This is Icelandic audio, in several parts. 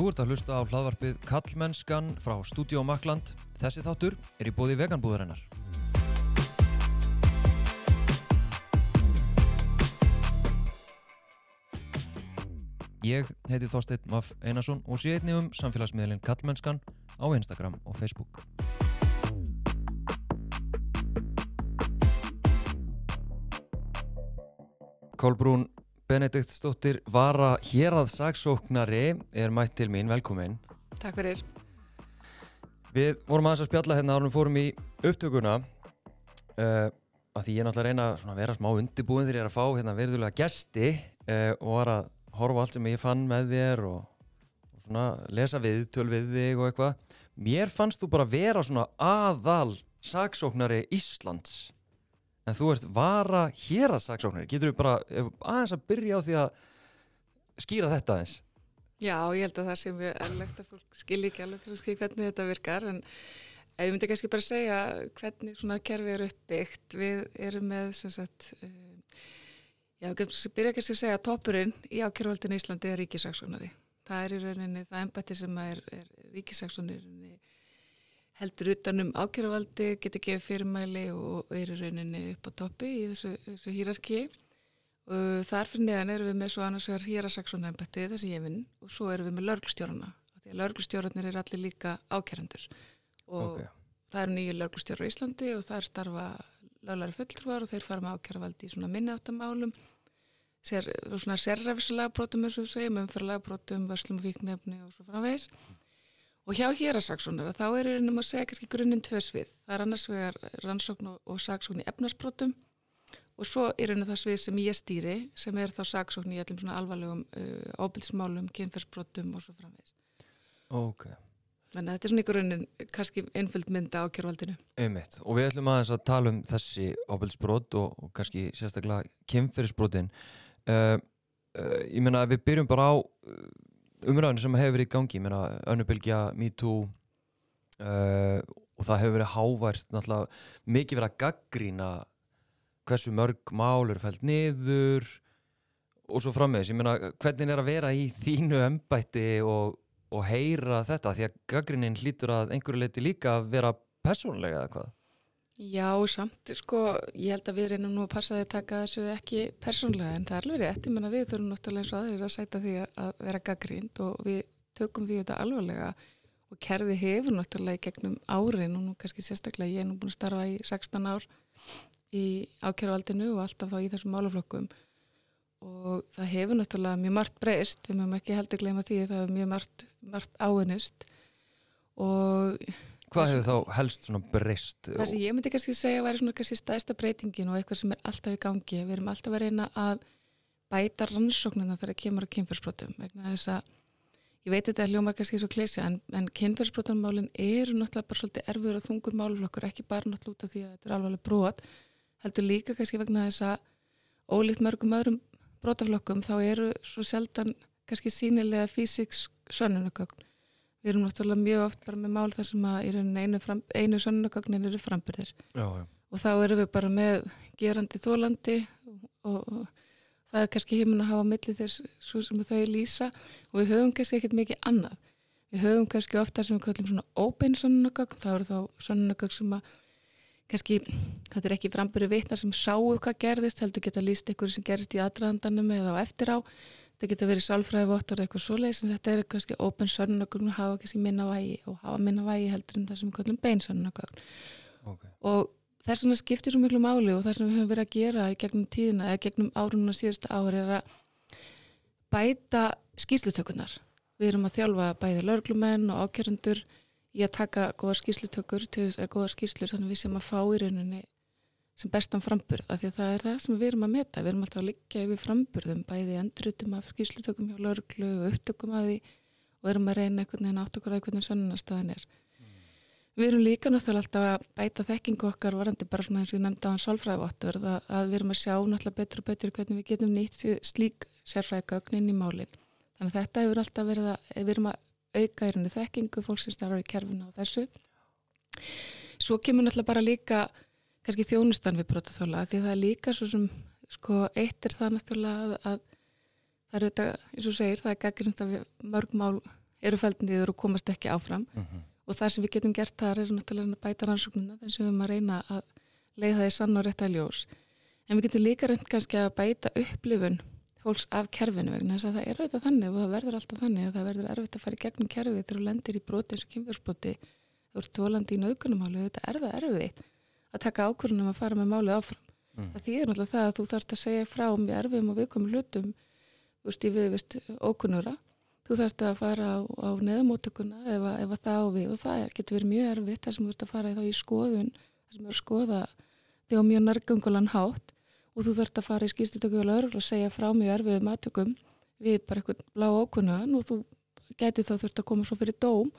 Þú ert að hlusta á hlaðvarpið Kallmennskan frá Studio Makland. Þessi þáttur er í bóði veganbúðarinnar. Ég heiti Þorsteinn Maff Einarsson og sé einnig um samfélagsmiðlinn Kallmennskan á Instagram og Facebook. Kolbrún Benedikt Stóttir vara hér að saksóknari er mætt til mín, velkomin. Takk fyrir. Við vorum aðeins að spjalla hérna árum fórum í upptökuna uh, að því ég er náttúrulega að reyna að vera smá undirbúin þegar ég er að fá hérna verðulega gesti uh, og var að horfa allt sem ég fann með þér og, og svona lesa viðtöl við þig og eitthvað. Mér fannst þú bara vera svona aðal saksóknari Íslands en þú ert vara hér að saksóknari. Getur við bara aðeins að byrja á því að skýra þetta aðeins? Já, ég held að það sé mjög erlegt að fólk skilji ekki alveg hvernig þetta virkar en ég myndi kannski bara segja hvernig svona kerfi eru uppbyggt við erum með sem sagt uh, já, ég byrja kannski að segja að toppurinn í ákjörvaldinu Íslandi er ríkisaksónari það er í rauninni það embætti sem er, er ríkisaksónari heldur utanum ákjörvaldi getur gefið fyrirmæli og er í rauninni upp á toppi í þessu, þessu hýrarki þar fyrir neðan erum við með svo annars vegar hýrasaksóna ennbætti þessi ég vinn og svo erum við með lörglstjórna því að lörglstjórnir er allir líka ákjærandur og okay. það eru nýju lörglstjórar í Íslandi og það er starfa löglari fulltrúar og þeir fara með ákjæravaldi í svona minniáttamálum sér, svona sérræfislega brotum eins og við segjum, umfyrlega brotum, vörslum og fíknefni og svo framvegs og hjá hýrasaksónara þá er einum að segja kannski grunninn tvö svið það er annars vegar rannsókn og, og saksókn í efnarsbrotum og svo er henni það svið sem ég stýri sem er þá saksókn í allum svona alvarlegum uh, ábyrgsmálum, kynferðsbrotum og svo framvegist. Ok. Þannig að þetta er svona ykkur raunin kannski einföld mynda á kjörvaldinu. Einmitt. Og við ætlum aðeins að tala um þessi ábyrgsbrot og, og kannski sérstaklega kynferðsbrotin. Uh, uh, ég meina við byrjum bara á umræðinu sem hefur verið í gangi. Ég meina önnubilgja, MeToo og það hefur verið hávært náttúrulega mikið verið að gaggrína hversu mörg mál eru fælt niður og svo frammeðis, ég meina hvernig er að vera í þínu embætti og, og heyra þetta því að gaggrinnin hlýtur að einhverju leiti líka að vera personlega eða hvað? Já, samt, sko, ég held að við reynum nú að passa að taka þessu ekki persónlega en það er alveg rétt, ég menna við þurfum náttúrulega eins og aðeins að sæta því að vera gaggrind og við tökum því þetta alvarlega. Og kerfi hefur náttúrulega í gegnum árin og nú kannski sérstaklega ég er nú búin að starfa í 16 ár í ákjöruvaldinu og alltaf þá í þessum málaflokkum. Og það hefur náttúrulega mjög margt breyst, við mögum ekki heldur gleyma því það hefur mjög margt, margt áinnist og Hvað hefur þá helst svona breyst? Það sem ég myndi kannski segja að væri svona kannski stæðsta breytingin og eitthvað sem er alltaf í gangi við erum alltaf að reyna að bæta rannsóknina þegar kemur á kynferðsbrotum að ég veit þetta er hljómar kannski svo kleysi en, en kynferðsbrotanmálin eru náttúrulega bara svolítið erfur og þungur málaflokkur ekki bara náttúrulega út af því að þetta er alveg brot heldur líka kannski vegna þess að ólíkt mörgum öðrum brotaflokkum þá eru svo sjaldan kannski sínilega físiks sönnunagögn. Við erum náttúrulega mjög oft bara með mál þar sem að einu, einu sönnunagögnin eru frambyrðir og þá erum við bara með gerandi þólandi og, og, og það er kannski heiminn að hafa millir þess svo sem þau lýsa. Og við höfum kannski ekkert mikið annað. Við höfum kannski ofta sem við kallum svona óbein sönnunagögn, þá eru þá sönnunagögn sem að kannski, þetta er ekki framböru vitna sem sáu hvað gerðist, heldur geta líst ykkur sem gerðist í aðdraðandanum eða á eftir á þetta geta verið sálfræðivottur eða eitthvað svoleiðis en þetta er kannski open sönnunagögn og hafa kannski minna vægi og hafa minna vægi heldur en það sem kallum beinsönnunagögn okay. og þess vegna skiptir svo miklu máli og það sem við höfum verið að gera í gegnum tíðina eða gegnum árununa síðustu ári er að bæta skýslutökunar við erum að þjálfa bæði lörglumenn og ákjörundur í að taka góða skýslutökur til góða skýslur þannig við sem að fá í rauninni sem bestan framburð af því að það er það sem við erum að meta við erum alltaf að liggja yfir framburðum bæði endurutum af skýslutökum hjá lörglu og upptökum af því og erum að reyna einhvern veginn átt okkur að einhvern veginn sannunarstaðan er mm. við erum líka náttúrulega alltaf að bæta þekkingu okkar varandi bara svona eins og ég nefndi á hann sálfræðvottur að, við erum að sjá náttúrulega betur og betur hvernig við getum nýtt slík sérfræðgögnin í málinn þannig að þetta hefur alltaf verið að við erum að auka í rauninu þekkingu, fólk sem starfar í kerfinu og þessu. Svo kemur náttúrulega bara líka kannski þjónustan við brotaþóla því það er líka svo sem, sko, eitt er það náttúrulega að, að það eru þetta, eins og segir, það er gaggrind að mörg mál eru fælt niður og komast ekki áfram. Mm -hmm. og það sem við getum gert þar er náttúrulega að bæta rannsóknuna þess að við höfum að reyna að leiða það í sann og rétt að ljós. En við getum líka reynd kannski að bæta upplifun fólks af kerfinu vegna þess að það er auðvitað þannig og það verður alltaf þannig að það verður erfitt að fara í gegnum kerfi þegar þú lendir í broti eins og kynfjörnsbroti þú ert tólandi í naukunumáli að taka ákvörðunum að fara með máli áfram Mm. það þýðir náttúrulega það að þú þarfst að segja frá mjög erfiðum og viðkomum hlutum þú veist, í viðvist ókunnura þú þarfst að fara á, á neðamótökuna ef, ef að það á við og það getur verið mjög erfitt þar sem þú ert að fara í þá í skoðun þar sem þú ert að skoða þig á mjög nærgöngulan hátt og þú þarfst að fara í skýrstutöku og lauruglu og segja frá mjög erfiðum aðtökum við bara eitthvað blá ókunnugan og þú gæti þá þurft að koma svo fyrir dóm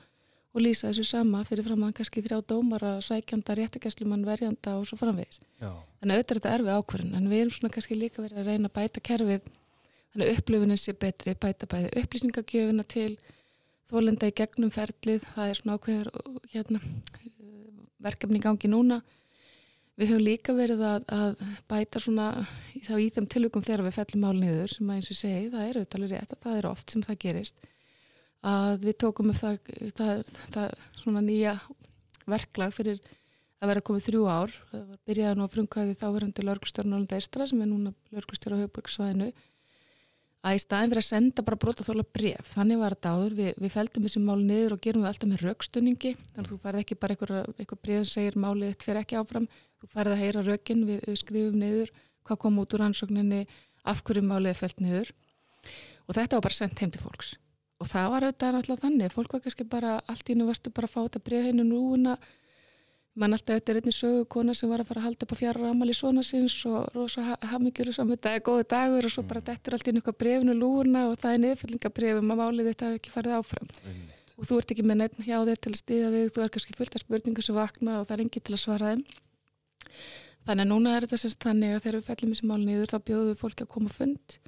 og lýsa þessu sama fyrir fram að kannski þrjá dómara, sækjanda, réttakæslumann, verjanda og svo framvegis. Já, Þannig að auðvitað er þetta erfið ákvörðin en við erum svona kannski líka verið að reyna að bæta kerfið þannig að upplifunin sé betri, bæta bæði upplýsingagjöfina til þólenda í gegnum ferlið, það er svona ákveður hérna, verkefni í gangi núna. Við höfum líka verið að, að bæta svona í þeim tilvikum þegar við fellum mál niður sem að eins og segi, það er auðvitað rétt að það er oft sem það gerist að við tókum upp það, það, það svona nýja verklag fyrir að vera komið þrjú ár. Það var byrjaði nú að frumkvæði þáverandi lörgustjórn Nólanda Eistra sem er núna lörgustjóra á höfböksvæðinu að í staðin fyrir að senda bara brot og þóla bref. Þannig var þetta áður. Við, við feldum þessi mál niður og gerum það alltaf með raukstunningi. Þannig að þú færði ekki bara eitthvað, bref sem segir málið þitt fyrir ekki áfram. Þú færði að heyra raukinn, við, við skrifum niður hvað kom út úr ansókninni, af hverju málið er felt niður. Og þetta var bara sendt heim til fólks. Og það var auðvitað náttúrulega þannig. Fólk var kannski bara, allt í nú varstu bara að fá þetta bref hennu núna mann alltaf þetta er einnig sögu kona sem var að fara að halda upp á fjara ramali svona síns og rosa hafmyggjur og saman þetta er góði dagur og svo bara dettur allt inn eitthvað brefinu lúna og það er niðurfællingabrefum að málið þetta hafi ekki farið áfram einmitt. og þú ert ekki með neitt hjá þér til að stíða þig þú er kannski fullt af spurningu sem vakna og það er engi til að svara þeim þannig að núna er þetta semst þannig að þegar við fellum þessi mál niður þá bjóðum við fólki að koma fund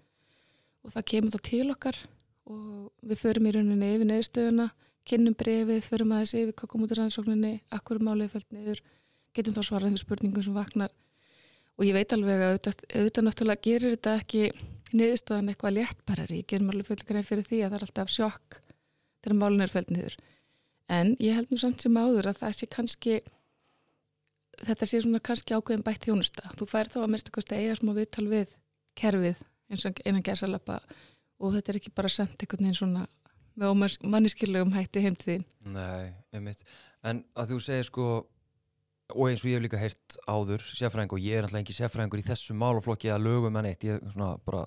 og það kemur þá til okkar og við förum í rauninni yfir neðstöðuna kynnum brefið, förum aðeins yfir hvað kom út í rannsókninni, akkur málið fælt niður, getum þá svarað þeim spurningum sem vaknar. Og ég veit alveg að auðvitað, auðvitað náttúrulega gerir þetta ekki niðurstöðan eitthvað léttbarari, ég gerum alveg fulla grein fyrir því að það er alltaf sjokk þegar málun er fælt niður. En ég held nú samt sem áður að það sé kannski þetta sé svona kannski ákveðin bætt þjónusta. Þú fær þá að mérstu kosti eiga smá viðtal við kerfið eins og einan gerðsalappa og þetta er ekki bara sendt einhvern veginn svona með manniskillegum hætti heim til þín. Nei, einmitt. En að þú segir sko, og eins og ég hef líka heyrt áður, sérfræðing og ég er alltaf ekki sérfræðingur í þessu málaflokki að lögum en eitt, ég er svona bara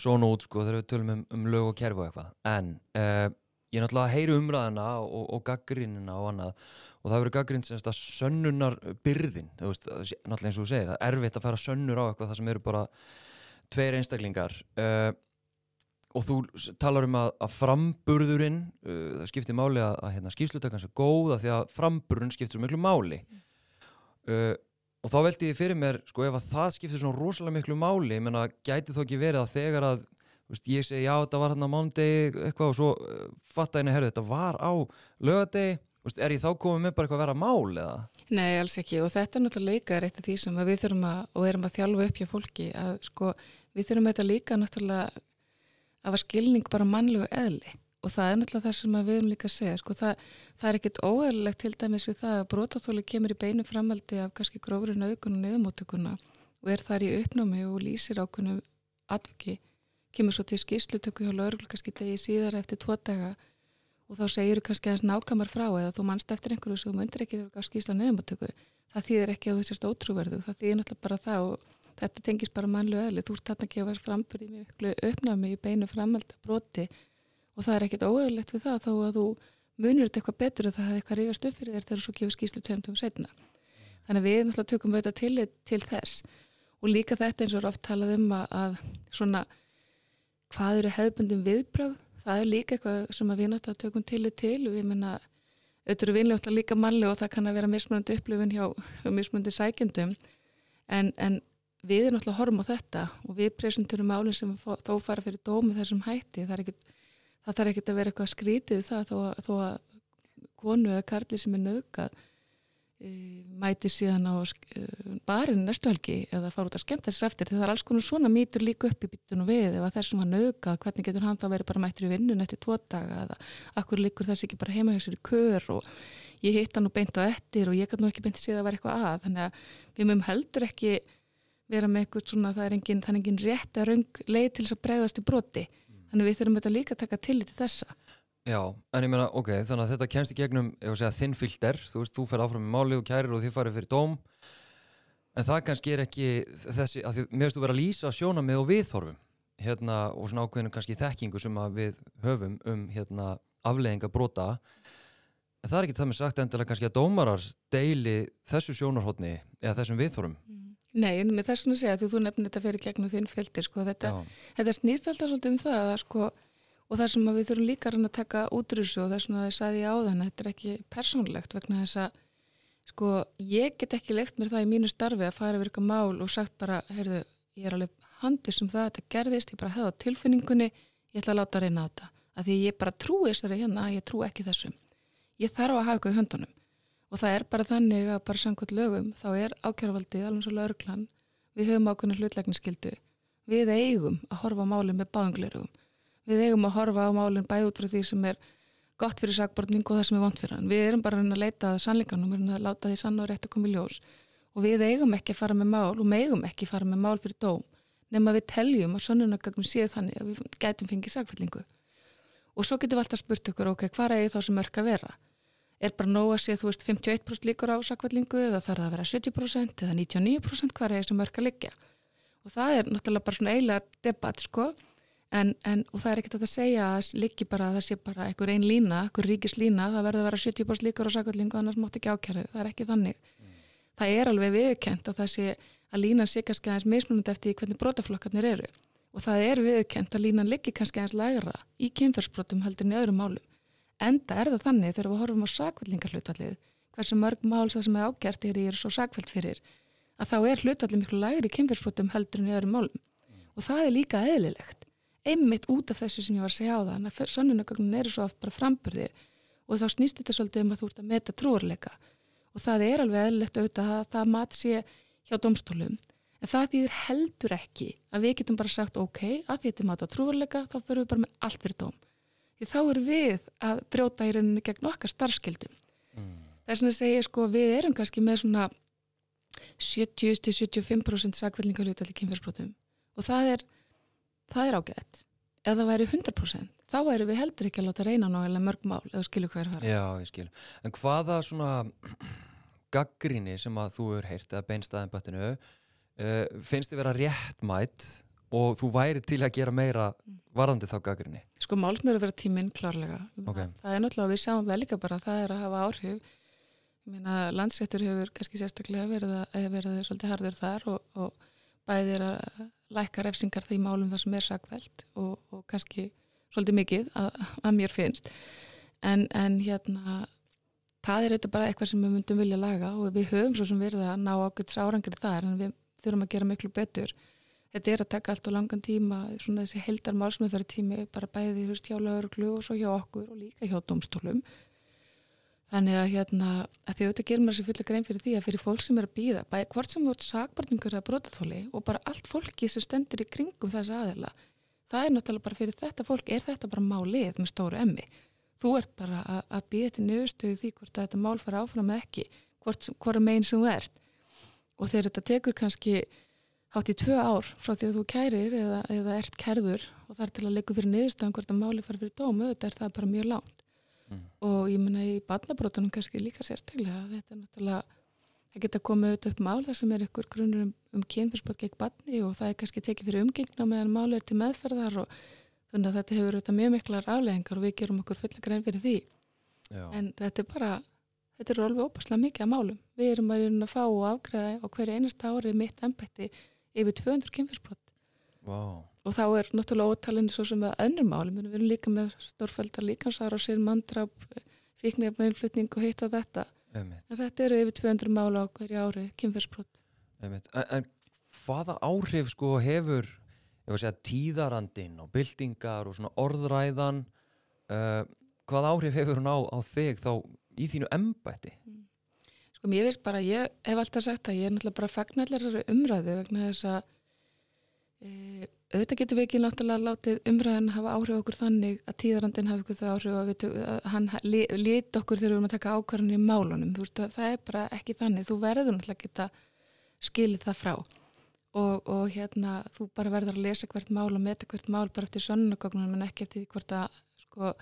svona út sko þegar við tölum um, um lög og kerfi og eitthvað. En uh, ég er náttúrulega að heyri umræðina og, og gaggrinina og annað og það verður gaggrind semst að sönnunar byrðin, þú veist, náttúrulega eins og þú segir, það er erfitt að fara sönnur á eitthvað það sem eru bara tveir einstaklingar. Uh, og þú talar um að, að framburðurinn uh, það skiptir máli að, að hérna, skýrslutakans er góða því að framburðurinn skiptir svo miklu máli. Uh, og þá veldi ég fyrir mér sko ef að það skiptir svona rosalega miklu máli menna gæti þó ekki verið að þegar að veist, ég segi já þetta var hérna á mándegi eitthvað og svo uh, fatta einu herru þetta var á lögadegi er ég þá komið með bara eitthvað að vera mál eða? Nei, alls ekki og þetta er náttúrulega líka eitt af því sem við þurfum að og erum að þjálfa upp hjá fólki að sko við þurfum þetta líka náttúrulega að var skilning bara mannlegu eðli. Og það er náttúrulega það sem við erum líka að segja sko, það, það er ekkit óeðlilegt til dæmis við það að brotaþóli kemur í beinu framaldi af kannski grófri nöðgun og niðurmóttökuna og er þar í uppnámi og lýsir ákveðinu atvöki kemur svo til skýrslutöku hjá laurugl kannski degi síðar eftir tvo daga og þá segir þú kannski aðeins nákamar frá eða þú mannst eftir einhverju sem myndir ekki þegar þú skýrsla niðurmóttöku. Það þýðir ekki að þú sérst ótrúverðu það þýðir náttúrulega bara það og þetta tengis bara mannlu eðli, þú ert þarna að vera frambyrði með ykkur uppnámi í beinu framhalda broti og það er ekkit óeðlegt við það þó að þú munir þetta eitthvað betur og það hefði eitthvað rífast upp fyrir þér þegar þú svo gefur skýslu tveimtum setna. Þannig að við náttúrulega tökum auðvitað til, til þess. Og líka þetta eins og er oft talað um að, að svona hvað eru hefðbundin viðbröð, það er líka eitthvað sem við náttúrulega tökum til til. Og við menna auðvitað eru vinlega líka mannlega og það kann að vera mismunandi upplifun hjá mismunandi sækjendum. En, en við erum alltaf að horfa á þetta og við presenturum málinn sem þó fara fyrir dómi þessum hætti. Það, þarf ekki að vera eitthvað skrítið það þó, þó að konu eða karli sem er nöðgat mæti síðan á uh, barinn næstu helgi eða fara út að skemta sér eftir. Því það er alls konar svona mýtur líka upp í byttunum við ef þessum hann auðgað, hvernig getur hann þá verið bara mættur í vinnun eftir tvo daga eða akkur líkur þess ekki bara heima hjá sér í kör og ég hitt hann og beint á eftir og ég kann nú ekki beint síðan að vera eitthvað að. Þannig að við mögum heldur ekki vera með eitthvað svona það er engin, það er engin rétt að raung leið til þess að bregðast í broti. Þannig við þurfum þetta líka að taka til í þessa. Já, en ég meina, ok, þannig að þetta kemst í gegnum, ég var að segja, þinn filter, þú veist, þú fer áfram með máli og kærir og þið farið fyrir dóm, en það kannski er ekki þessi, að veist þú vera að lýsa sjóna með og viðþorfum, hérna, og svona ákveðinu kannski þekkingu sem við höfum um, hérna, afleðinga brota, en það er ekki það með sagt endilega kannski að dómarar deili þessu sjónarhóttni eða þessum viðþorfum. Nei, en með þessum að segja, þú, þú nefnir þetta fyrir gegnum þinn filter, sko, þetta, þetta snýst alltaf svolítið um það að, sko, og það sem við þurfum líka að taka útrúsu og það er svona að ég sagði á þann þetta er ekki persónlegt vegna þess að sko ég get ekki leikt mér það í mínu starfi að fara yfir eitthvað mál og sagt bara, heyrðu, ég er alveg handis um það, þetta gerðist, ég bara hefði á tilfinningunni ég ætla að láta að reyna á þetta. Að því ég bara trúi þessari hérna, ég trú ekki þessum. Ég þarf að hafa eitthvað í höndunum og það er bara þannig að bara samkvæmt lögum þá er ákjörvaldið, alveg svo lögurklan við höfum ákveðna hlutlegningsskildu við eigum að horfa málið með báðunglerugum við eigum að horfa á málinn bæð út frá því sem er gott fyrir sakbortning og það sem er vant fyrir hann. Við erum bara að leita sannleikanum, við erum að láta því sann og rétt að koma í ljós og við eigum ekki að fara með mál og megum ekki að fara með mál fyrir dóm nema við teljum að sannunagögnum séu þannig að við gætum fengið sakfellingu. Og svo getum við alltaf spurt okkur, ok, hvað er þá sem örk að vera? Er bara nóg að sé, þú veist, 51% líkur á sakfellingu eða þarf það að vera 70% eða 99% hvað er sem örk að liggja? Og það er náttúrulega bara svona eiginlega debatt, sko En, en, og það er ekkert að það segja að líki bara að það sé bara einhver einn lína, einhver ríkis lína, það verður að vera 70% líkar á sakvöldingu annars mátt ekki ákjærið, það er ekki þannig. Mm. Það er alveg viðkent að það sé að línan sé kannski aðeins mismunandi eftir hvernig brotaflokkarnir eru og það er viðkent að línan líki kannski aðeins lægra í kynferðsbrotum heldur en í öðrum málum. Enda er það þannig þegar við horfum á sakvöldingarhlutallið, hversu mörg mál það sem er ákjært er í er svo sakvöld fyrir, að þá er hlutallið miklu lægri í kynferðsbrotum heldur en í öðrum málum. Og það er líka eðlilegt einmitt út af þessu sem ég var að segja á það en sannunagögnin eru svo oft bara framburðir og þá snýst þetta svolítið um að þú ert að meta trúarleika. Og það er alveg eðlilegt auðvitað að það mat sé hjá domstólum en það þýðir heldur ekki að við getum bara sagt ok, að þetta er mat á trúarleika þá fyrir við bara með allt fyrir dóm því þá er við að brjóta í rauninu gegn okkar starfskildum mm. það er svona að segja sko við erum kannski með svona 70-75% sakveldingarlutalli kynferðsbrotum og það er það er ágætt. Ef það væri 100% þá væri við heldur ekki að láta reyna náðilega mörg mál eða skilju hver fara Já, ég skilju, en hvaða svona gaggríni sem að þú er heyrt eða beinstaðin bættinu uh, finnst þið vera réttmætt og þú væri til að gera meira varðandi þá gaggríni? Sko málsmjör að vera tíminn klárlega okay. það er náttúrulega, við sjáum það líka bara það er að hafa áhrif landsrættur hefur kannski sérstaklega verið að verið svolítið harður þar og, og bæðir að lækka refsingar því málum það sem er sakveld og, og kannski svolítið mikið að, að mér finnst en, en hérna það er eitthvað bara eitthvað sem við myndum vilja laga og við höfum svo sem verið að ná ákvelds árangri þar en við þurfum að gera miklu betur þetta er að taka allt á langan tíma svona þessi heldar málsmeðfæri tími bara bæði hjá lauruglu og svo hjá okkur og líka hjá domstólum Þannig að hérna, að því auðvitað gerum við þessi fulla grein fyrir því að fyrir fólk sem er að býða, bæði hvort sem þú ert sakbarningur eða brotathóli og bara allt fólki sem stendur í kringum þessi aðeila, það er náttúrulega bara fyrir þetta fólk, er þetta bara málið með stóru emmi. Þú ert bara að, að býða til nöðstöðu því hvort þetta mál fara áfram eða ekki, hvort, hvort meginn sem þú ert. Og þegar þetta tekur kannski hátt í tvö ár frá því að þú kærir eða, eða ert kærður og það er til að leiku fyrir nöðstöðum hvort að máli fara fyrir dómu, þetta er það bara mjög lánt mm. og ég menna í barnabrótunum kannski líka sérstaklega þetta er náttúrulega það geta komið auðvitað upp mál þar sem er ykkur grunnur um, um kynfyrsbrot gegn barni og það er kannski tekið fyrir umgengna meðan mál er til meðferðar og þannig að þetta hefur auðvitað mjög miklar afleggingar og við gerum okkur fulla grein fyrir því Já. en þetta er bara þetta er alveg óbúslega mikið að málum við erum að fá og afgræða á hverju einasta ári mitt ennbætti yfir 200 kynfyrsbrot wow og þá er náttúrulega ótalinni svo sem að önnum málum, við erum líka með stórfældar líkansar og sér mandrap fíknir innflutning og hitta þetta þetta eru yfir 200 mála á hverju ári, kynferðsbrot en, en hvaða áhrif sko hefur segja, tíðarandin og byltingar og orðræðan uh, hvaða áhrif hefur hún á, á þig þá í þínu embætti? Mm. Sko mér veist bara, ég hef alltaf sagt að ég er náttúrulega bara fagnallar þessari umræðu vegna þess að e, auðvitað getur við ekki náttúrulega látið umræðan hafa áhrif okkur þannig að tíðarandin hafi ykkur það áhrif að, við, að hann lít okkur þegar við erum að taka ákvarðan í málunum. Veist, það er bara ekki þannig. Þú verður náttúrulega að geta skilið það frá og, og hérna þú bara verður að lesa hvert mál og meta hvert mál bara eftir sönnugögnunum en ekki eftir hvort að sko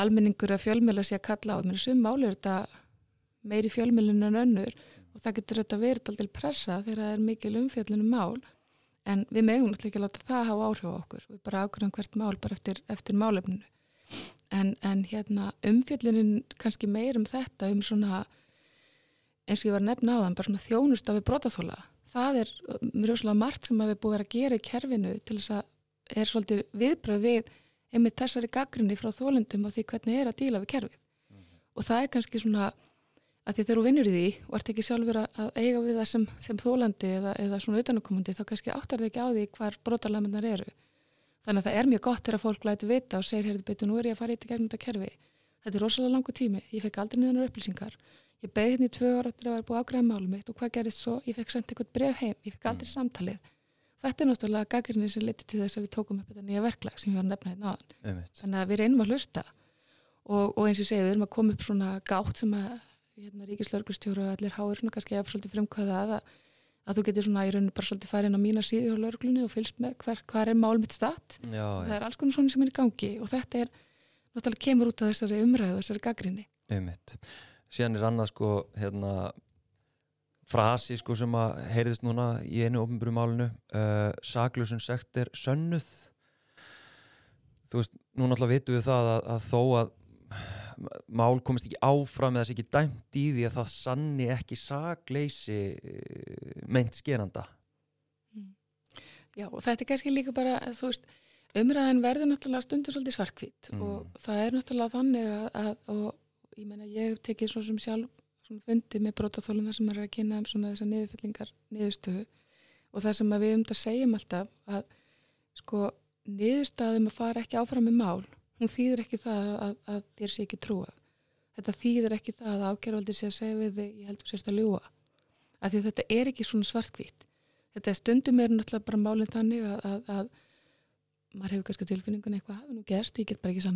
almenningur að fjölmjöla sé að kalla á. Mér er sum mál er þetta meiri fjölmjölun en önnur og það getur þetta verið alltaf pressa þegar það er mikil umfjöldunum mál en við megum náttúrulega ekki að láta það hafa áhrif á okkur. Við bara ákveðum hvert mál bara eftir, eftir málefninu. En, en hérna umfjöldunin kannski meir um þetta um svona eins og ég var nefna á þann, bara svona þjónust af við brotaþóla. Það er mjög svolítið margt sem við búum að gera í kerfinu til þess að er svolítið viðbröð við einmitt þessari gaggrinni frá þólundum og því hvernig er að díla við kerfið. Mm -hmm. Og það er kannski svona að því þegar þú vinnur í því og ert ekki sjálfur að eiga við það sem, sem þólandi eða, eða svona utanakomandi þá kannski áttar þið ekki á því hvar brotalamennar eru. Þannig að það er mjög gott þegar fólk læti vita og segir, heyrðu betur, nú er ég að fara í þetta gegnum þetta kerfi. Þetta er rosalega langu tími, ég fekk aldrei niðanar upplýsingar. Ég beði hérna í tvö ára til að vera búið ágræða málum mitt og hvað gerist svo, ég fekk sendt eitthvað bref heim, ég fekk aldrei mm. samtalið. Þetta er náttúrulega gaggrinni sem liti til þess að við tókum upp þetta nýja verklag sem við varum nefnaðið hérna náðan þannig að við reynum að hlusta. Og, og eins og segja, við erum að koma upp svona gátt sem að hérna, ríkislörgustjóru og allir háir hérna kannski að svolítið frumkvæða að, að þú getur svona í rauninu bara svolítið farið inn á mína síði á lörglunni og fylgst með hver, hver er mál mitt stað það er alls konar svona sem er í gangi og þetta er náttúrulega kemur út af þessari umræðu, þessari gaggrinni síðan er annað sko hérna frasi sko sem að heyriðist núna í einu ofnbjörnum málunu uh, saklusun sekt er sönnuð. Þú veist, nú náttúrulega vitum við það að, að þó að mál komist ekki áfram eða þess ekki dæmt í því að það sanni ekki sakleysi uh, meint skeranda mm. Já, og þetta er kannski líka bara, þú veist umræðin verður náttúrulega stundur svolítið svarkvít mm. og það er náttúrulega þannig að, að og ég menna ég hef tekið svo sem sjálf fundi með brótaþólum þar sem maður er að kynna um svona þessar niðurfyllingar niðurstöðu og það sem við um þetta segjum alltaf að sko niðurstaðum að fara ekki áfram með mál hún þýðir ekki það að, að þér sé ekki trúað. Þetta þýðir ekki það að ákjörvaldir sé að segja við þig ég heldur sérst að ljúa af því þetta er ekki svona svartkvít þetta er stundum er náttúrulega bara málinn þannig að, að, að maður hefur kannski tilfinningun eitthvað hafi nú gerst, ég get bara ekki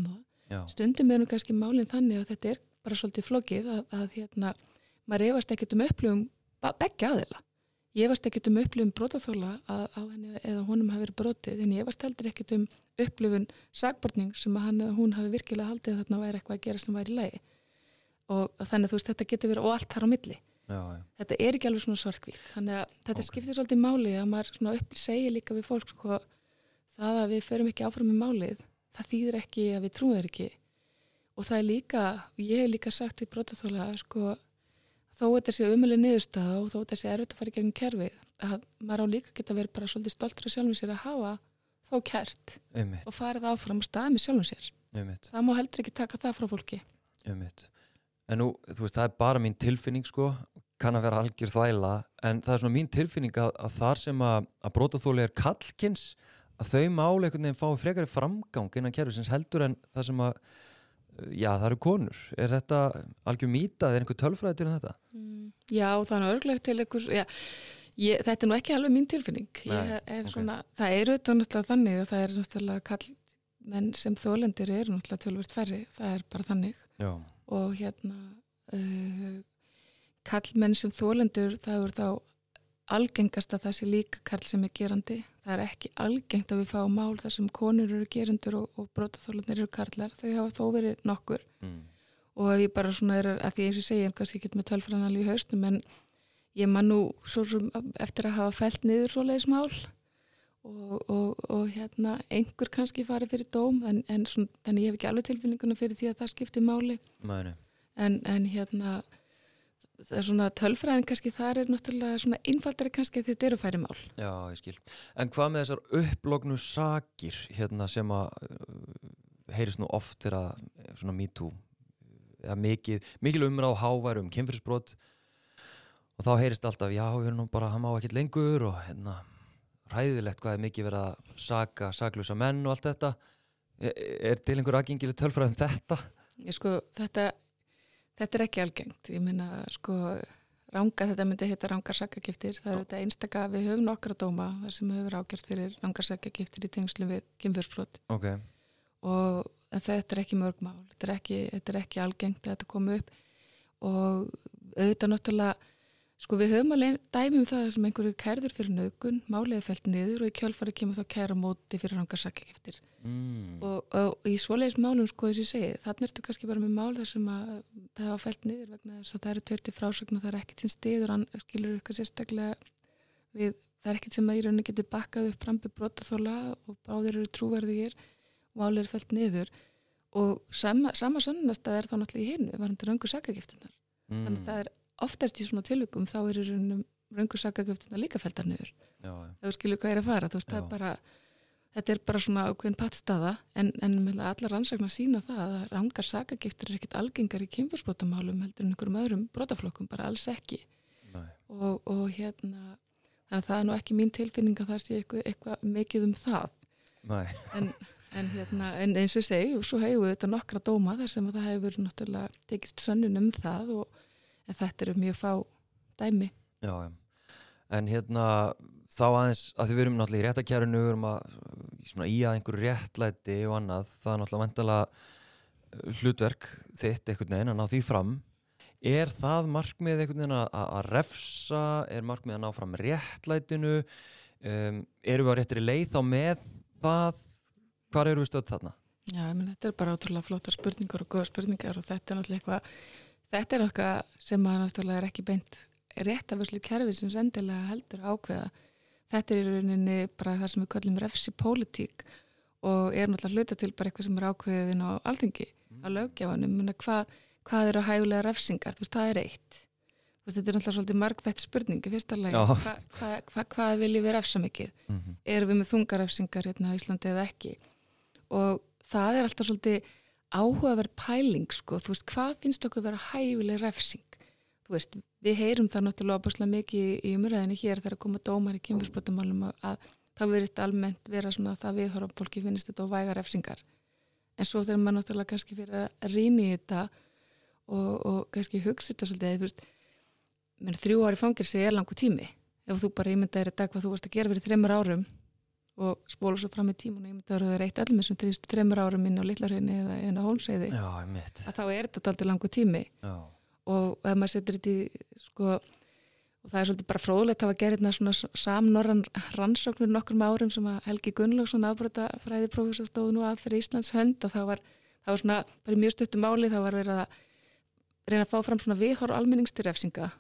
Já. stundum er nú kannski málinn þannig að þetta er bara svolítið flokið að, að hérna, maður efast ekkert um upplöfum begge aðila ég efast ekkert um upplöfum brotaþóla að á henni eða honum hafi verið brotið en ég efast heldur ekkert um upplöfun sagbortning sem að hann eða hún hafi virkilega haldið að þarna væri eitthvað að gera sem væri í lagi og, og þannig að þú veist þetta getur verið og allt þar á milli Já, ja. þetta er ekki alveg svona svartkvík þannig að þetta okay. skiptir svolítið máli að maður segir líka við fólk sko, það að við ferum ekki áfram með málið það þýðir ekki að við trúum þeir ekki og það er líka, ég hef líka sagt við brotaþóla sko, þó þetta sé umölu niðurstað og þó þetta sé erfitt að fara í gegnum kerfið að maður á líka geta verið bara svolítið stoltur af sjálfum sér að hafa þó kert Einmitt. og farið áfram að staða með sjálfum sér Einmitt. það má heldur ekki taka það frá fólki Einmitt. En nú, þú veist, það er bara mín tilfinning sko, kann að vera algjör þvæla en það er svona mín tilfinning að, að þar sem að, að brotaþóli er kallkins að þau veginn fái frekari framgang innan kerfisins heldur en það sem að já það eru konur, er þetta algjör mýta, er einhver tölfræði til þetta? Mm, já það er örglegt til einhvers, já ég, þetta er nú ekki alveg mín tilfinning Nei, er okay. svona, það eru þetta náttúrulega þannig og það er náttúrulega kall menn sem þólendir eru náttúrulega tölvert færri það er bara þannig já. og hérna uh, kall menn sem þólendur það eru þá algengast að það sé líka karl sem er gerandi. Það er ekki algengt að við fáum mál þar sem konur eru gerandur og, og brótaþólanir eru karlar. Þau hafa þó verið nokkur mm. og ef ég bara svona er að því eins og segja, kannski ekki með tölfranali í haustum en ég man nú eftir að hafa fælt niður svo leiðismál og, og, og hérna einhver kannski farið fyrir dóm en, en svona, þannig ég hef ekki alveg tilfinninguna fyrir því að það skiptir máli en, en hérna það er svona tölfræðin kannski það er náttúrulega svona einfaldari kannski því þetta eru færi mál Já, ég skil. En hvað með þessar upplognu sakir hérna sem að uh, heyrist nú oft þegar svona me too eða mikið, mikil umræð á háværum kynfyrirsbrot og þá heyrist alltaf, já, við erum nú bara hann má ekki lengur og hérna ræðilegt hvað er mikið verið að saka saklusa menn og allt þetta er, er til einhver aðgengileg tölfræðin þetta? Ég sko, þetta þetta er ekki algengt. Ég meina sko ranga, þetta myndi heita rangar sakagiftir það eru þetta einstaka, við höfum nokkra dóma sem hefur ágjört fyrir rangar sakagiftir í tengslu við kynfjörnsbrot ok, og þetta er ekki mörg mál. Þetta er ekki, þetta er ekki algengt að þetta komi upp. Og auðvitað náttúrulega sko við höfum alveg dæmi um það sem einhverju kærður fyrir nögun, málið er fælt niður og í kjálfari kemur þá kæra móti fyrir rangar sakagiftir mm. og, og í svoleiðis málum sko þess að ég segi þannig ertu kannski bara með mál þar sem að það hafa fælt niður vegna þess að það eru tverti frásögn og það er ekkert sem stiður skilur ykkur sérstaklega við, það er ekkert sem að í rauninni getur bakkað upp frambi brotaþóla og báðir eru trúverðugir og málið er fælt niður og sama, sama sannast að er þá náttúrulega í hinu varandi röngu sakagiftinnar mm. þannig að það er oftast í svona tilvikum þá er í raunum röngu sakagiftinnar líka fæltar niður. Er skilur hvað er að fara veist, er bara, þetta er bara svona ákveðin pattstaða en, en allar rannsakna sína það að rangar sakagiftir er ekkit algengar í kynfjörnsbrotamálum heldur en einhverjum öðrum brotaflokkum, bara alls ekki. Og, og hérna þannig að það er nú ekki mín tilfinning að það sé eitthvað, eitthvað mikið um það. En, en, hérna, en eins og segi, svo hefur við þetta nokkra dóma þar sem að það hefur náttúrulega tekist sönnun um það og en þetta eru mjög fá dæmi Já. En hérna þá aðeins, að því við erum náttúrulega í réttakjærinu, við erum að svona, í að einhverju réttlæti og annað, það er náttúrulega vendala hlutverk þitt einhvern veginn að ná því fram. Er það markmið einhvern veginn að, að refsa, er markmið að ná fram réttlætinu, um, eru við á réttri leið þá með það, hvar eru við stödd þarna? Já, menn þetta er bara ótrúlega flottar spurningar og góða spurningar og þetta er náttúrulega eitthvað þetta er eitthvað sem að náttúrulega er ekki beint réttaförslu kerfi sem sendilega heldur ákveða. Þetta er í rauninni bara það sem við kallum refsi pólitík og er náttúrulega hluta til bara eitthvað sem er ákveðin á alþingi, á löggjafanum. Menna hvað, eru hægulega refsingar? Þú veist, það er eitt. Veist, þetta er náttúrulega svolítið marg þetta spurningi, fyrsta lagi. Hva, hva, hva, hvað viljum við refsa mikið? Mm -hmm. erum við með þungarefsingar hérna á Íslandi eða ekki? Og það er alltaf svolítið áhugaverð pæling sko, þú veist, hvað finnst okkur vera hæfileg refsing? Þú veist, við heyrum það náttúrulega opaslega mikið í umræðinni hér þegar að koma dómar í kynfjörnsbrotamálum að, að það verist almennt vera svona að það viðhorfa fólki finnst þetta og væga refsingar. En svo þegar maður náttúrulega kannski fyrir að rýna í þetta og, og kannski hugsa þetta svolítið, þú veist menn, þrjú ári fangirsi er langu tími. Ef þú bara ímyndaðir þetta hvað þú varst að gera fyrir þreymur árum og spóla svo fram í tímun og ímyndaður að það er eitt öllum sem trýst þreymur árum inn á Lillarhraunni eða inn á Hólmseiði ég að þá er þetta aldrei langu tími. Já, og ef maður setur þetta í sko, og það er svolítið bara fróðlegt að hafa gerðið hérna svona samnorran rannsóknur nokkrum árum sem að Helgi Gunnlaugsson afbrota fræðiprófessor stóð nú að fyrir Íslands hönd og það var, það var svona bara mjög stuttum máli þá var verið að reyna að fá fram svona viðhorf almenningstirrefsinga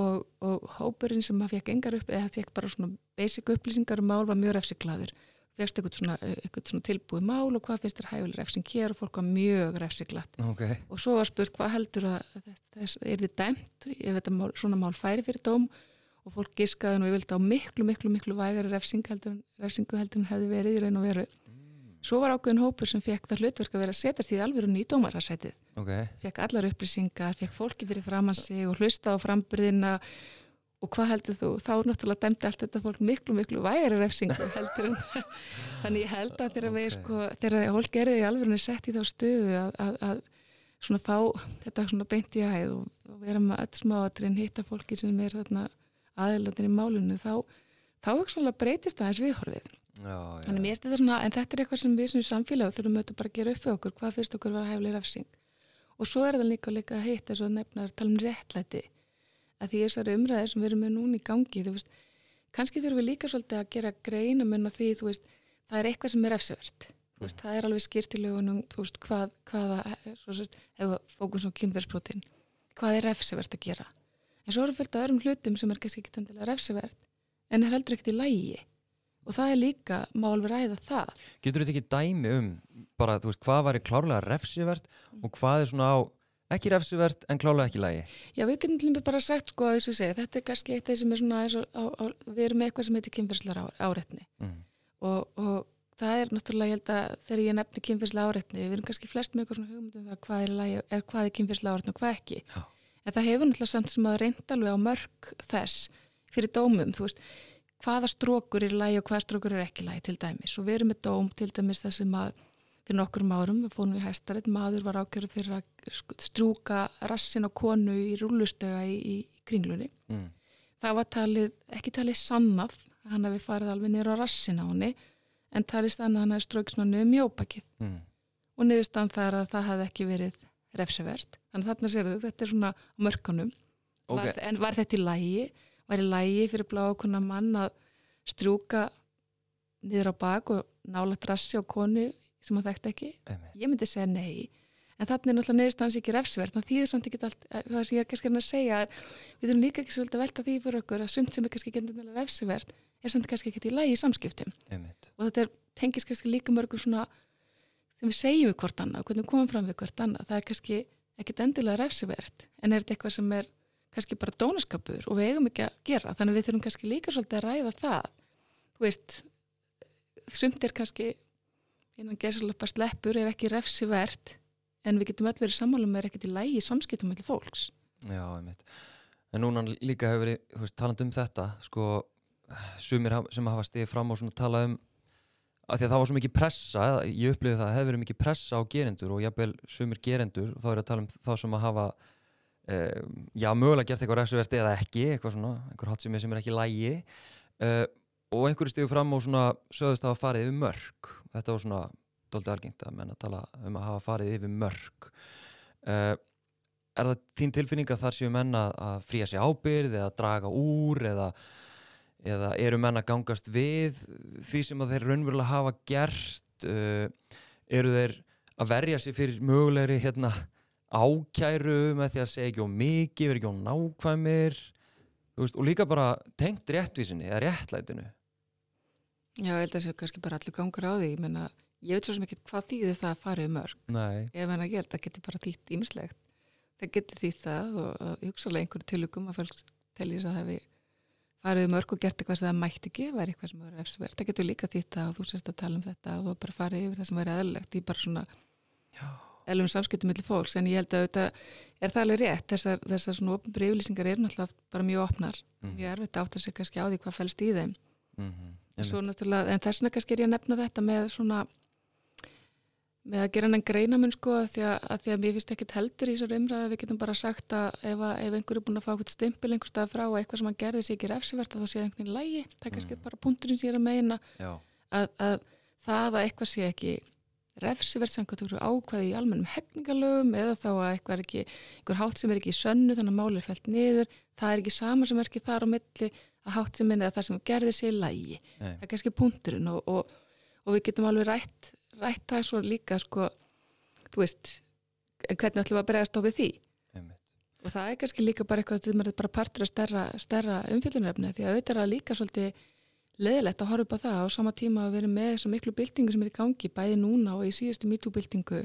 og, og hópurinn sem að fekk engar upp eða fekk bara svona basic upplýsingar um mál var mjög refsiglaður. Fegst eitthvað svona, eitthvað svona tilbúið mál og hvað finnst þér hæfileg refsing hér og fólk var mjög refsiglat ok. og svo var spurt hvað heldur að þess, er þið dæmt ef þetta mál, svona mál færi fyrir dóm? Og fólk giskaði nú yfirlega á miklu, miklu, miklu vægari refsing heldur, refsingu heldur en hefði verið í raun og veru svo var ákveðin hópur sem fekk það hlutverk að vera að setjast í alvörunni í dómarasætið Ok, fekk allar upplýsingar, fekk fólki fyrir framann sig og hlusta á framburðina og hvað heldur þú? Þá náttúrulega dæmdi allt þetta fólk miklu, miklu vægari refsingu heldur en þannig ég held að þegar við Ok. sko, þegar fólk er í alvörunni sett í þá stöðu að, að, að svona fá þetta svona beint í hæð og, vera með öll smáatrinn hitta fólki sem er þarna aðeilatin í málunni þá, þá hugsanlega breytist aðeins viðhorfið. já, já. Þannig svona, en þetta er eitthvað sem við sem samfélag þurfum auðvitað bara að gera upp við okkur, hvað finnst okkur vera hæfleg refsing. Og svo er það líka líka að hitta svo nefnar tala um réttlæti. Að því þessari umræði sem við erum með núna í gangi, þú veist, kannski þurfum við líka svolítið að gera greina menn að því, þú veist, það er eitthvað sem er refsivert. Þú veist, það er alveg skýrt í lögunum, þú veist, hvað, hvaða, svo ef fókus á kynverðsbrotin, hvað er refsivert að gera. En svo eru fylgt af öðrum hlutum sem er kannski ekki endilega refsivert, en er heldur ekkert í lægi. Og það er líka, má alveg ræða það. Getur þetta ekki dæmi um bara, þú veist, hvað væri klárlega refsivert og hvað er svona á ekki refsivert en klárlega ekki lægi? Já, við getum bara sagt, sko, að þessu segja, þetta er kannski eitt af því sem er svona, á, á, við erum með eitthvað sem heitir kynferðslar áreitni Mm. og, og það er náttúrulega, ég held að þegar ég nefni kynferðslar áreitni, við erum kannski flest með eitthvað svona hugmyndum það hvað er, lagi, er, hvað er kynferðslar áreitni og hvað ekki. Já. En það hefur náttúrulega samt sem að reynda alveg á mörg þess fyrir dómum, þú veist, hvaða strókur er lægi og hvaða strókur er ekki lægi til dæmis og við erum með dóm til dæmis það sem að fyrir nokkur árum, við fórum í hæstarit, maður var ákjörðu fyrir að strúka rassin á konu í rúlustega í, í, kringlunni. Mm. Það var talið, ekki talið sannaf, hann hefði farið alveg nýra á rassin á henni, en talið stanna hann hefði strauksnánu um mjópakið. Mm. Og niðurstann þar að það hefði ekki verið refsevert. Þannig þarna sér þau, þetta er svona mörkunum. Okay. Var, en var þetta í lægi? Var í lægi fyrir blá okkurna mann að strúka niður á bak og nála drassi á konu sem hann þekkti ekki? Einmitt. ég myndi segja nei. En þannig er náttúrulega neðurstans ekki refsvert þannig er samt ekki allt eh, það sem ég er kannski að segja við þurfum líka ekki svolítið að velta því fyrir okkur að sumt sem er kannski ekki endur refsvert er samt kannski ekki í lægi í samskiptum. Einmitt. og þetta tengis kannski líka mörgum svona þegar við segjum við hvort annað og hvernig við komum fram við hvort annað það er kannski ekkit endilega refsvert en er þetta eitthvað sem er kannski bara dónaskapur og við eigum ekki að gera. Þannig við þurfum kannski líka svolítið að ræða það. Þú veist sumt er kannski innan gerðsalappa sleppur er ekki refsivert en við getum öll verið sammálum með ekkert í lægi samskiptum með fólks. Já, einmitt. En núna líka hefur verið taland um þetta sko, sumir sem hafa stigið fram og tala um að því að það var svo mikið pressa ég upplifið það að það hefur verið mikið pressa á gerendur og jábel sumir gerendur og þá er að tala um þá sem að hafa eh, já, mögulega gert eitthvað refsivert eða ekki eitthvað svona, einhver hot sem er ekki lægi eh, og einhverju stíðu fram og svona sögðust að hafa farið yfir mörg þetta var svona doldið algengt að menna að tala um að hafa farið yfir mörg uh, er það þín tilfinning að þar séu menna að fría sig ábyrð eða draga úr eða, eða eru menna gangast við því sem að þeir raunverulega hafa gert? Uh, eru þeir að verja sig fyrir mögulegri hérna, ákæru með því að segja ekki á mikið, vera ekki á nákvæmir. Veist, og líka bara tengt réttvísinni eða réttlætinu. Já, ég held að það sé kannski bara allir gangur á því. Ég menna, ég veit svo sem ekki hvað þýðir það að fara um mörg. Nei. ef hann að gera, það getur bara þýtt ímislegt það getur þýtt það og ég hugsa alveg einhverju tilugum að fólk tellir þess að það hefur farið um mörg og gert eitthvað sem það mætti ekki, væri eitthvað sem verður efsverð, það getur líka þýtt og þú sérst að tala um þetta og bara farið yfir það sem verður eðlilegt í bara svona eðlum samskiptum millir fólks, en ég held að þetta er það alveg rétt, þessar, þessar svona ofnbri yfirlýsingar eru náttúrulega bara mjög opnar. Mm. mjög erfitt átt að segja kannski á því hvað fælst í þeim. Mm -hmm en þess vegna kannski er ég að nefna þetta með svona með að gera hennan greinamun sko að því að, að því að mér finnst ekkit heldur í þessar umræðu við getum bara sagt að ef, að, ef einhver er búin að fá eitthvað stimpil einhver stað frá og eitthvað sem hann gerði sér ekki refsivert það sé einhvern veginn lægi, það er kannski mm. bara punkturinn er að meina. Að, að það að eitthvað sé ekki refsivert samkvæmt ákvæði í almennum hefningalögum eða þá að eitthvað er ekki einhver hátt sem er ekki í sönnu þannig að málið er fælt niður það er ekki sama sem er ekki þar á milli að hátt sem minni að það sem gerði sér í lægi það er kannski punkturinn og, og, og við getum alveg rætt, rætt það svo líka sko, þú veist hvernig ætlum við að bregast á við því? Einmitt. og það er kannski líka bara eitthvað sem er bara partur að stærra, stærra umfjöldunarefni því að auðvitað er það líka svolítið leðilegt að horfa upp á það á sama tíma að vera með þessar miklu byltingu sem er í gangi bæði núna og í síðustu MeToo-byltingu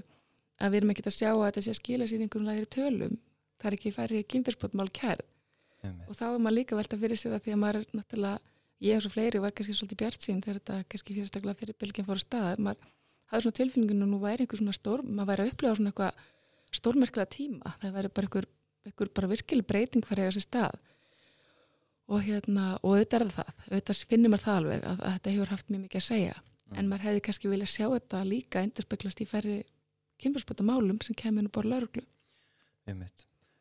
að við erum ekkert að sjá að þetta sé að skila sér einhverjum lægri tölum. Það er ekki færið kynfyrsbótmál kærð. Og þá er maður líka velta fyrir sér að því að maður er náttúrulega, ég og svo fleiri var kannski svolítið bjart sín þegar þetta kannski fyrirstaklega fyrir bylginn fór að staða, maður hafði svona tilfinningin og nú væri einhver svona stór, maður væri að og hérna, og auðvitað er það, auðvitað finnir maður það alveg að, að þetta hefur haft mjög mikið að segja. Mm. en maður hefði kannski viljað sjá þetta líka endurspeglast í færri kynfjörnsböta málum sem kemur nú bara lauruglu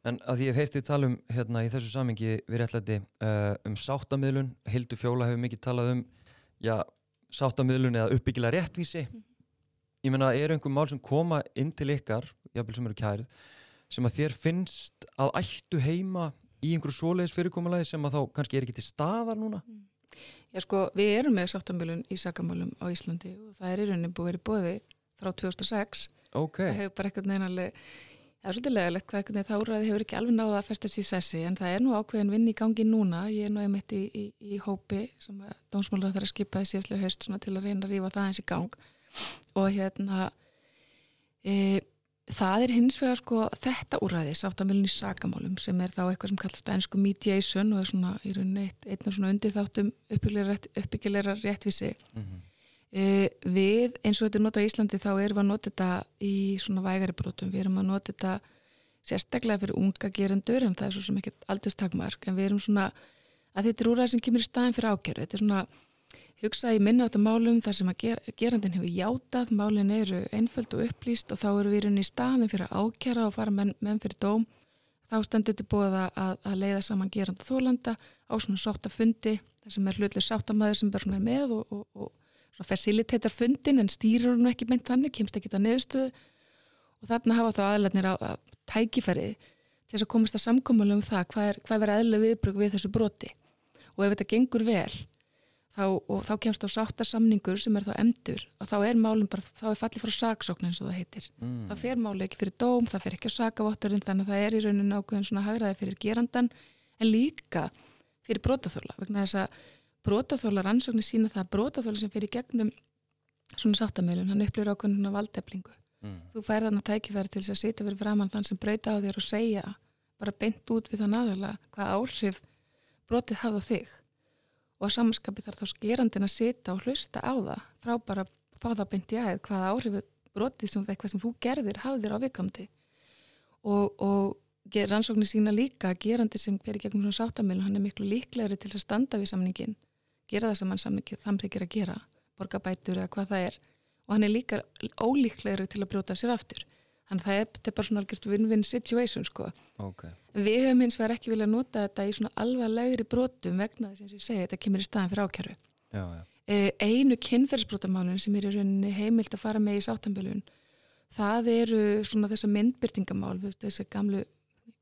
En að því ég hef heyrtið tala um hérna í þessu samingi við réttlæti uh, um sáttamidlun, Hildur Fjóla hefur mikið talað um já, sáttamidlun eða uppbyggilega réttvísi. Mm. ég menna, er einhver mál sem koma inn til ykkar, jáfnvel sem eru kærið sem að þér finnst að ættu heima í einhverju svoleiðis fyrirkomulagi sem að þá kannski er ekki til staðar núna? Mm. Já sko, við erum með sáttamidlun í sakamálum á Íslandi og það er í rauninni búið verið bóði frá 2006 okay. það hefur bara eitthvað neinalega Það er svolítið legalegt hvað eitthvað þá ræði hefur ekki alveg náða að festast í sessi en það er nú ákveðin vinn í gangi núna ég er nú einmitt í, í, í hópi sem dómsmálar þarf að skipa í síðastlega höst til að reyna að rífa það eins í gang og hérna e, það er hins vegar sko þetta úræði sáttamilin í sakamálum sem er þá eitthvað sem kallast ennsku mediation og er svona í rauninni eitt af svona undir þáttum uppbyggilegra réttvísi. Mm -hmm. Uh, við eins og þetta er notað í Íslandi þá erum við að nota þetta í svona vægari brotum, við erum að nota þetta sérstaklega fyrir unga gerendur en það er svo sem ekki aldurstakmark en við erum svona að þetta er úr það sem kemur í staðin fyrir ákjörðu, þetta er svona hugsaði minna á þetta málum þar sem að ger, gerandin hefur játað, málin eru einföld og upplýst og þá eru við í staðin fyrir að ákjara og fara menn, menn fyrir dóm. Þá stendur þetta búið að, að leiða saman gerand og þólanda á svona sáttafundi þar sem er hlutlega sáttamæður sem bara er með og, og, og facilitatar fundin en stýrur hún ekki meint þannig, kemst ekki það neðstöðu og þarna hafa þá aðlætnir á að tækifæri til þess að komast að samkómulega um það hvað er, hvað er aðlega viðbröku við þessu broti. Og ef þetta gengur vel þá, og þá kemst á sáttarsamningur sem er þá endur og þá er málum bara, þá er fallið frá saksókn eins og það heitir. Mm. Það fer máli ekki fyrir dóm, það fer ekki á sakavotturinn þannig að það er í rauninu ákveðin svona hagraði fyrir gerandan en líka fyrir brótaþóla vegna þess að brótaþóla rannsóknir sína það að brótaþóla sem fyrir gegnum svona sáttamöðlun, hann upplýður ákveðin valdeflingu. Mm. Þú fær þannig að tækifæri til þess að sitja fyrir framann þann sem brauta á þér og segja bara beint út við þann aðala hvað áhrif brotið hafða þig og samanskapi þarf þá skerandin að sita og hlusta á það frá bara að fá það beint í aðeð hvaða áhrifu brotið sem eitthvað sem þú gerðir hafðir á viðkamdi og, og rannsóknir sína líka að gerandi sem fyrir gegnum svona sáttamilun hann er miklu líklegri til að standa við samningin gera það sem hann samþykir að gera borgabætur eða hvað það er. Og hann er líka ólíklegri til að brjóta sér aftur Þannig að það er, er bara svona algjört win-win situation sko. Okay. Við höfum hins vegar ekki viljað nota þetta í svona alvarlegri brotum vegna þess að ég segi þetta kemur í staðan fyrir ákjæru. Já, já. Eh, einu kynferðsbrotamálun sem er í rauninni heimilt að fara með í sáttambölun, það eru svona þessa myndbyrtingamál, þessar gamlu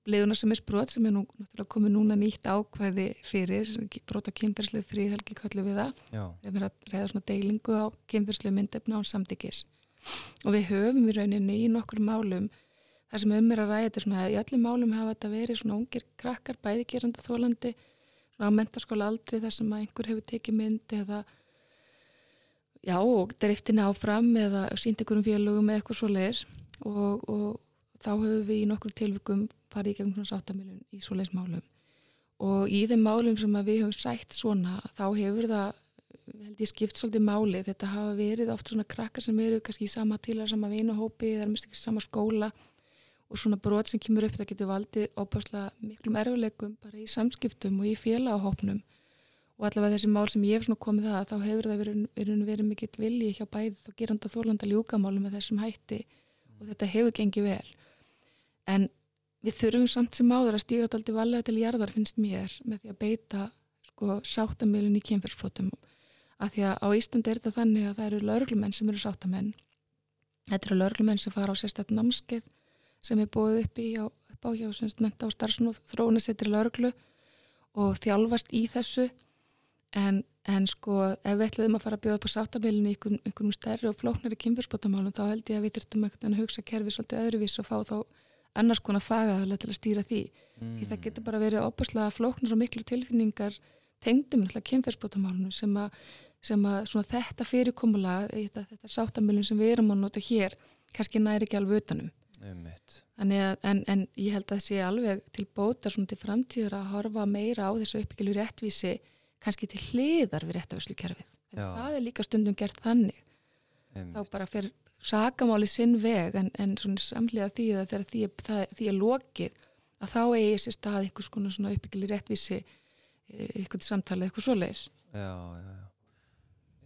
leðuna sem er sprot sem er nú náttúrulega komið núna nýtt ákvæði fyrir brota kynferðslega fríðhelgi kallu við það. Það er að reyða svona deilingu á kynferðslega myndefna án samtyggis og við höfum í rauninni í nokkur málum þar sem um er að ræða þetta svona í öllum málum hafa þetta verið svona ungir krakkar bæðigerandi þólandi á mentaskóla aldrei þar sem að einhver hefur tekið mynd eða já og driftin áfram eða sínt einhverjum félögum eða eitthvað svo leiðis og, og þá höfum við í nokkur tilvikum farið í gegnum svona sáttamilun í svo leiðis málum. Og í þeim málum sem við höfum sætt svona þá hefur það held ég skipt svolítið máli. Þetta hafa verið oft svona krakkar sem eru kannski í sama tílar, sama vinahópi það er mest ekki sama skóla og svona brot sem kemur upp það getur valdið óbáslega miklum erfuleikum bara í samskiptum og í félagahópnum. Og allavega þessi mál sem ég hef svona komið það þá hefur það verið, verið, verið mikill vilji hjá bæði þá geranda þólanda ljúkamálu með þessum hætti og þetta hefur gengið vel. En við þurfum samt sem áður að stíga alltaf valega til jarðar finnst mér með því að beita sko sáttamilin í kemfersflótum að því að á Íslandi er þetta þannig að það eru laurglumenn sem eru sáttamenn þetta eru laurglumenn sem fara á sérstaklega námskeið sem er búið upp, í, á, upp á hjá menta og starfsnúð þróunasettir laurglu og þjálfast í þessu. En, en sko ef við ætlum að fara að bjóða upp á sáttamilinu í einhvern, einhvern stærri og flóknari kynfyrsbótamálum þá held ég að við þurftum að hugsa kerfi svolítið öðruvís og fá þá annars konar fagaðarlega til að stýra því. Mm. því það getur bara verið opaslega flóknar og miklu tilfinningar tengdum kynfyrsbótamálunum sem að sem að þetta fyrirkomulega, þetta, þetta sáttamölun sem við erum að nota hér, kannski næri ekki alveg utanum. Að, en, en ég held að það sé alveg til bóta svona til framtíður að horfa meira á þessu uppbyggilu réttvísi kannski til hliðar við réttavörslukerfið. Það er líka stundum gert þannig. Einmitt. Þá bara fyrir sagamáli sinn veg en, en svona samlega því að þegar því, það, því er lokið að þá eigi sér stað einhvers konar svona uppbyggilu réttvísi eh, samtalið, eitthvað svo leiðis. Já, já, já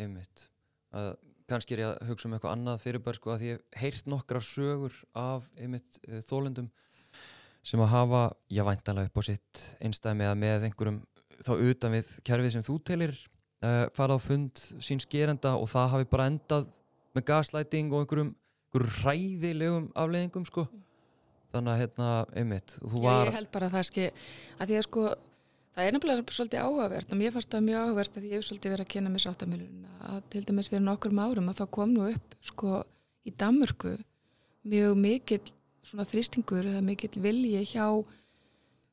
einmitt. Að kannski er ég að hugsa um eitthvað annað fyrirbær sko að ég hef heyrt nokkra sögur af einmitt uh, þólendum sem að hafa, já væntalega upp á sitt einstæmi eða með einhverjum þá utan við kerfið sem þú telir uh, fara á fund síns gerenda og það hafi bara endað með gaslæting og einhverjum, einhverjum ræðilegum afleðingum sko. Þannig að hérna einmitt Já, var... ég held bara að það ski að því að sko Það er nefnilega svolítið áhugavert og mér fannst það mjög áhugavert að ég hef svolítið verið að kena með sáttamilun að til dæmis fyrir nokkur árum að þá kom nú upp sko í Danmörku mjög mikill svona þrýstingur eða mikill vilji hjá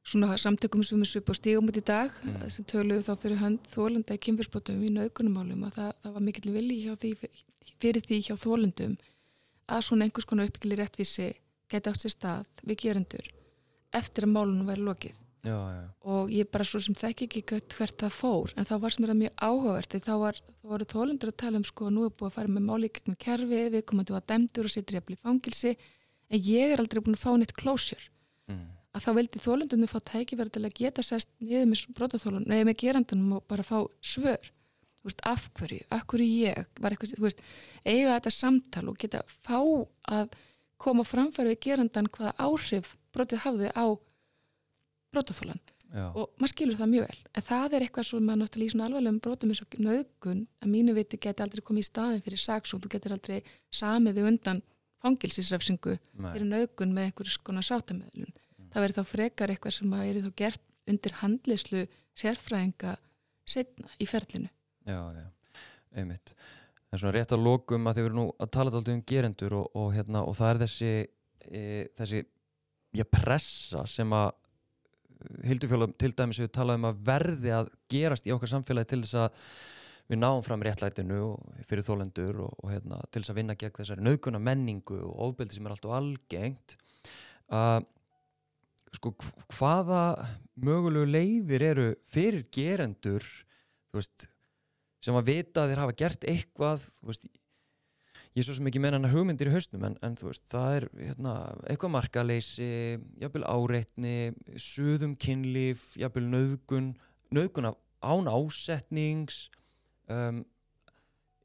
svona samtökum sem er svip á stígum út í dag mm. sem töluðu þá fyrir hönd þólenda í kynfyrsbrotum í naukunumálum að það, það var mikill vilji hjá því, fyrir því hjá þólendum að svona einhvers konar uppbyggilir réttvísi geti átt sér stað við gerendur eftir að málunum væri lokið já, já. og ég bara svo sem þekk ekki hvert það fór en þá var sem að mjög áhugavert þá var, voru þólendur að tala um sko nú er búið að fara með máli gegnum kerfi við komum að dæmdur og sittur í að bli fangilsi en ég er aldrei búin að fá neitt closure mm. að þá veldi þólendunum fá tækifæri til að geta sest niður með brotaþólun, nei með gerandunum og bara fá svör þú veist, af hverju, af hverju ég var eitthvað, þú veist, eiga þetta samtal og geta fá að koma framfæri við gerandan hvaða áhrif brotið hafði á brotaþólan og maður skilur það mjög vel. En það er eitthvað sem maður náttúrulega í svona alvarlegum brotum eins og nöðgun að mínu viti geti aldrei komið í staðin fyrir saksók þú getur aldrei samiði undan fangilsisrefsingu Nei. fyrir nöðgun með einhverjum skona sátamöðlun það verður þá frekar eitthvað sem að er þá gert undir handleyslu sérfræðinga setna í ferlinu. Já, já, einmitt. En svona rétt að lokum að þið verður nú að tala alltaf um gerendur og, og, hérna, og það er þessi e, þessi já, pressa sem að Hildufjóla til dæmis við talaðum að verði að gerast í okkar samfélagi til þess að við náum fram réttlætinu og fyrir þólendur og, og hérna, til þess að vinna gegn þessari nöðguna menningu og ofbeldi sem er alltaf algengt að sko hv- hvaða mögulegu leiðir eru fyrir gerendur veist sem að vita að þeir hafa gert eitthvað veist, ég er svo sem ekki menna hana hugmyndir í hausnum en, en þú veist, það er hérna, eitthvað markaleysi jafnvel áreitni suðum kynlíf, jafnvel nöðgun nöðgun af án ásetnings um,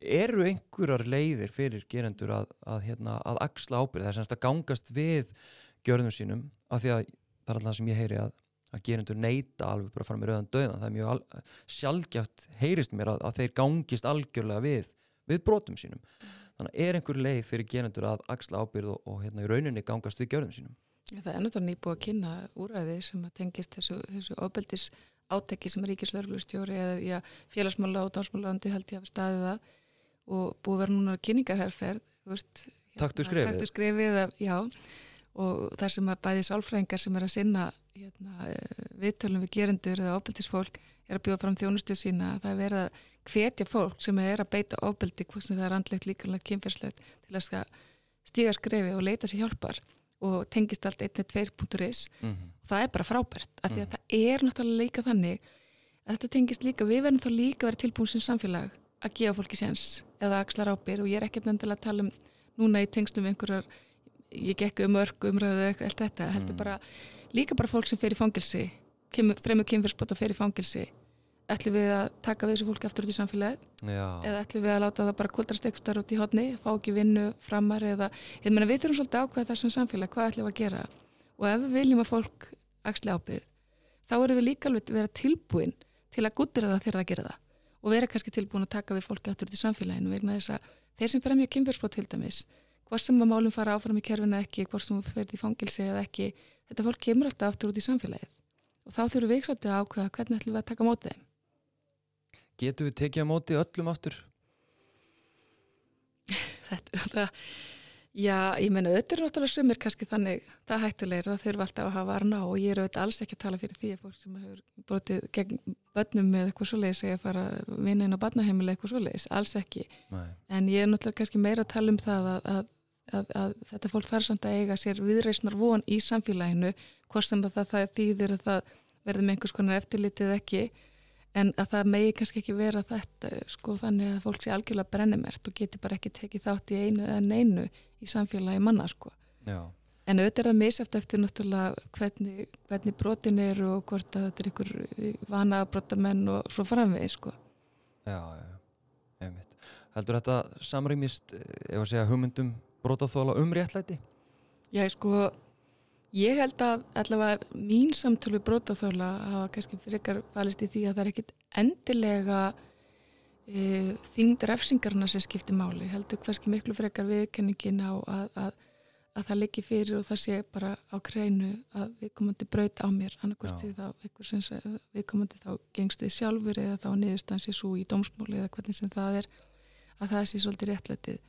eru einhverjar leiðir fyrir gerendur að, að, hérna, að axla ábyrð, það er semst að gangast við gjörðum sínum, af því að það er alltaf sem ég heyri að að gerendur neyta alveg bara fara með rauðan döðan það er mjög sjaldgjátt heyrist mér að þeir gangist algjörlega við við brotum sínum þannig að er einhver leið fyrir gerendur að axla ábyrð og, og hérna í rauninni gangast við gjörðum sínum Það er náttúrulega nýbúið að kynna úræði sem að tengist þessu, þessu ofbeldis áteki sem ríkislörglustjóri eða félagsmála og dásmálandi held ég að hafa staðið það og búið vera núna kynningarherferð þú veist, Taktu skrefið. taktu skrefið að, já, og það sem að bæði sálfræðingar sem er að sinna hérna, viðtölum við gerendur eða ofbeldisfólk er að bjóða fram þjónustu sína það er verið að hvetja fólk sem er að beita ofbeldi, hvort sem það er andlegt líkanlega kynferðslegt til að stíga skrefi og leita sér hjálpar og tengist allt 1.2.is mm -hmm. það er bara frábært af því að það er náttúrulega líka þannig að þetta tengist líka, við verðum þá líka að vera tilbúin sem samfélag að gefa fólki séns eða axlar ábyrð og ég er ekkert endilega að tala um núna í tengstum einhverjar ég gekk um örg umræðu eða allt þetta heldur Mm. bara, líka bara fólk sem fer í fangilsi kemur, fremur kynfyrsbót og fer í fangilsi ætlum við að taka við þessu fólki aftur út í samfélagið? Já, eða ætlum við að láta það bara kvöldrast ekstar út í hodni, fá ekki vinnu framar eða, ég meina við þurfum svolítið ákveða þessum samfélag, hvað ætlum við að gera? Og ef við viljum að fólk axli ábyrð þá erum við líka alveg að vera tilbúin til að guttura það þegar það gera það. Og vera kannski tilbúin að taka við fólki aftur út í samfélaginu vegna þess að þeir sem fremja kynfjörnsbót til dæmis hvort sem að málum fara áfram í kerfinu ekki, hvort sem þú ferð í fangilsi eða ekki, þetta fólk kemur alltaf aftur út í samfélagið. Og þá þurfum við svolítið að ákveða hvernig ætlum við að taka á móti þeim getum við tekið á móti öllum aftur? þetta, það, já, ég menna þetta er náttúrulega sumir kannski þannig það hættulegir, það þurfa alltaf að hafa varna og ég er auðvitað alls ekki að tala fyrir því að fólk sem hefur brotið gegn börnum með eitthvað svoleiðis eða fara vinna inn á barnaheimilega eitthvað svoleiðis, alls ekki Nei. en ég er náttúrulega kannski meira að tala um það að, að, að, að þetta fólk þarf samt að eiga sér viðreisnar von í samfélaginu hvort sem að það, það þýðir að það verður með einhvers konar eftirlitið ekki en að það megi kannski ekki vera þetta sko þannig að fólk sé algjörlega brennimert og geti bara ekki tekið þátt í einu eða neinu í samfélagi manna sko Já, en auðvitað er það misjæft eftir náttúrulega hvernig, hvernig brotin eru og hvort að þetta er ykkur vana brotamenn og svo framvegið sko já. einmitt Heldur þetta samrýmist eh, ef að segja hugmyndum brotaþóla um réttlæti? Já, sko, ég held að allavega mín samtölu brótaþóla hafa kannski frekar falist í því að það er ekkit endilega e, þyngd refsingarna sem skiptir máli. Heldur kannski miklu frekar viðkenningin á að, að, að það liggi fyrir og það sé bara á kreinu að viðkomandi braut á mér, annarkvært Já. því þá sé- viðkomandi þá gengst við sjálfur eða þá niðurstaðan sé svo í dómsmóli eða hvernig sem það er að það sé svolítið réttlætið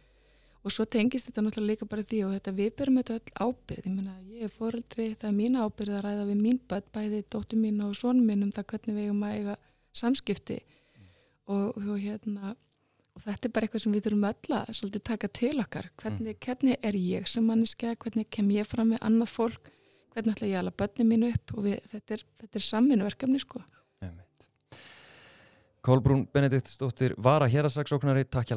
og svo tengist þetta náttúrulega líka bara því og þetta við berum þetta öll ábyrð ég meina ég er foreldri, það er mín ábyrð að ræða við mín börn, bæði dóttur mín og svonum minn um það hvernig við eigum að eiga samskipti. Og, og hérna og þetta er bara eitthvað sem við þurfum öll að svolítið taka til okkar. Hvernig, hvernig er ég sem manneska, hvernig kem ég fram með annað fólk, hvernig ætla ég að ala börnin mín upp? Og við, þetta er, þetta er samvinnuverkefni sko. Kolbrún Benediktsdóttir var að hér að saksóknari, takk hjá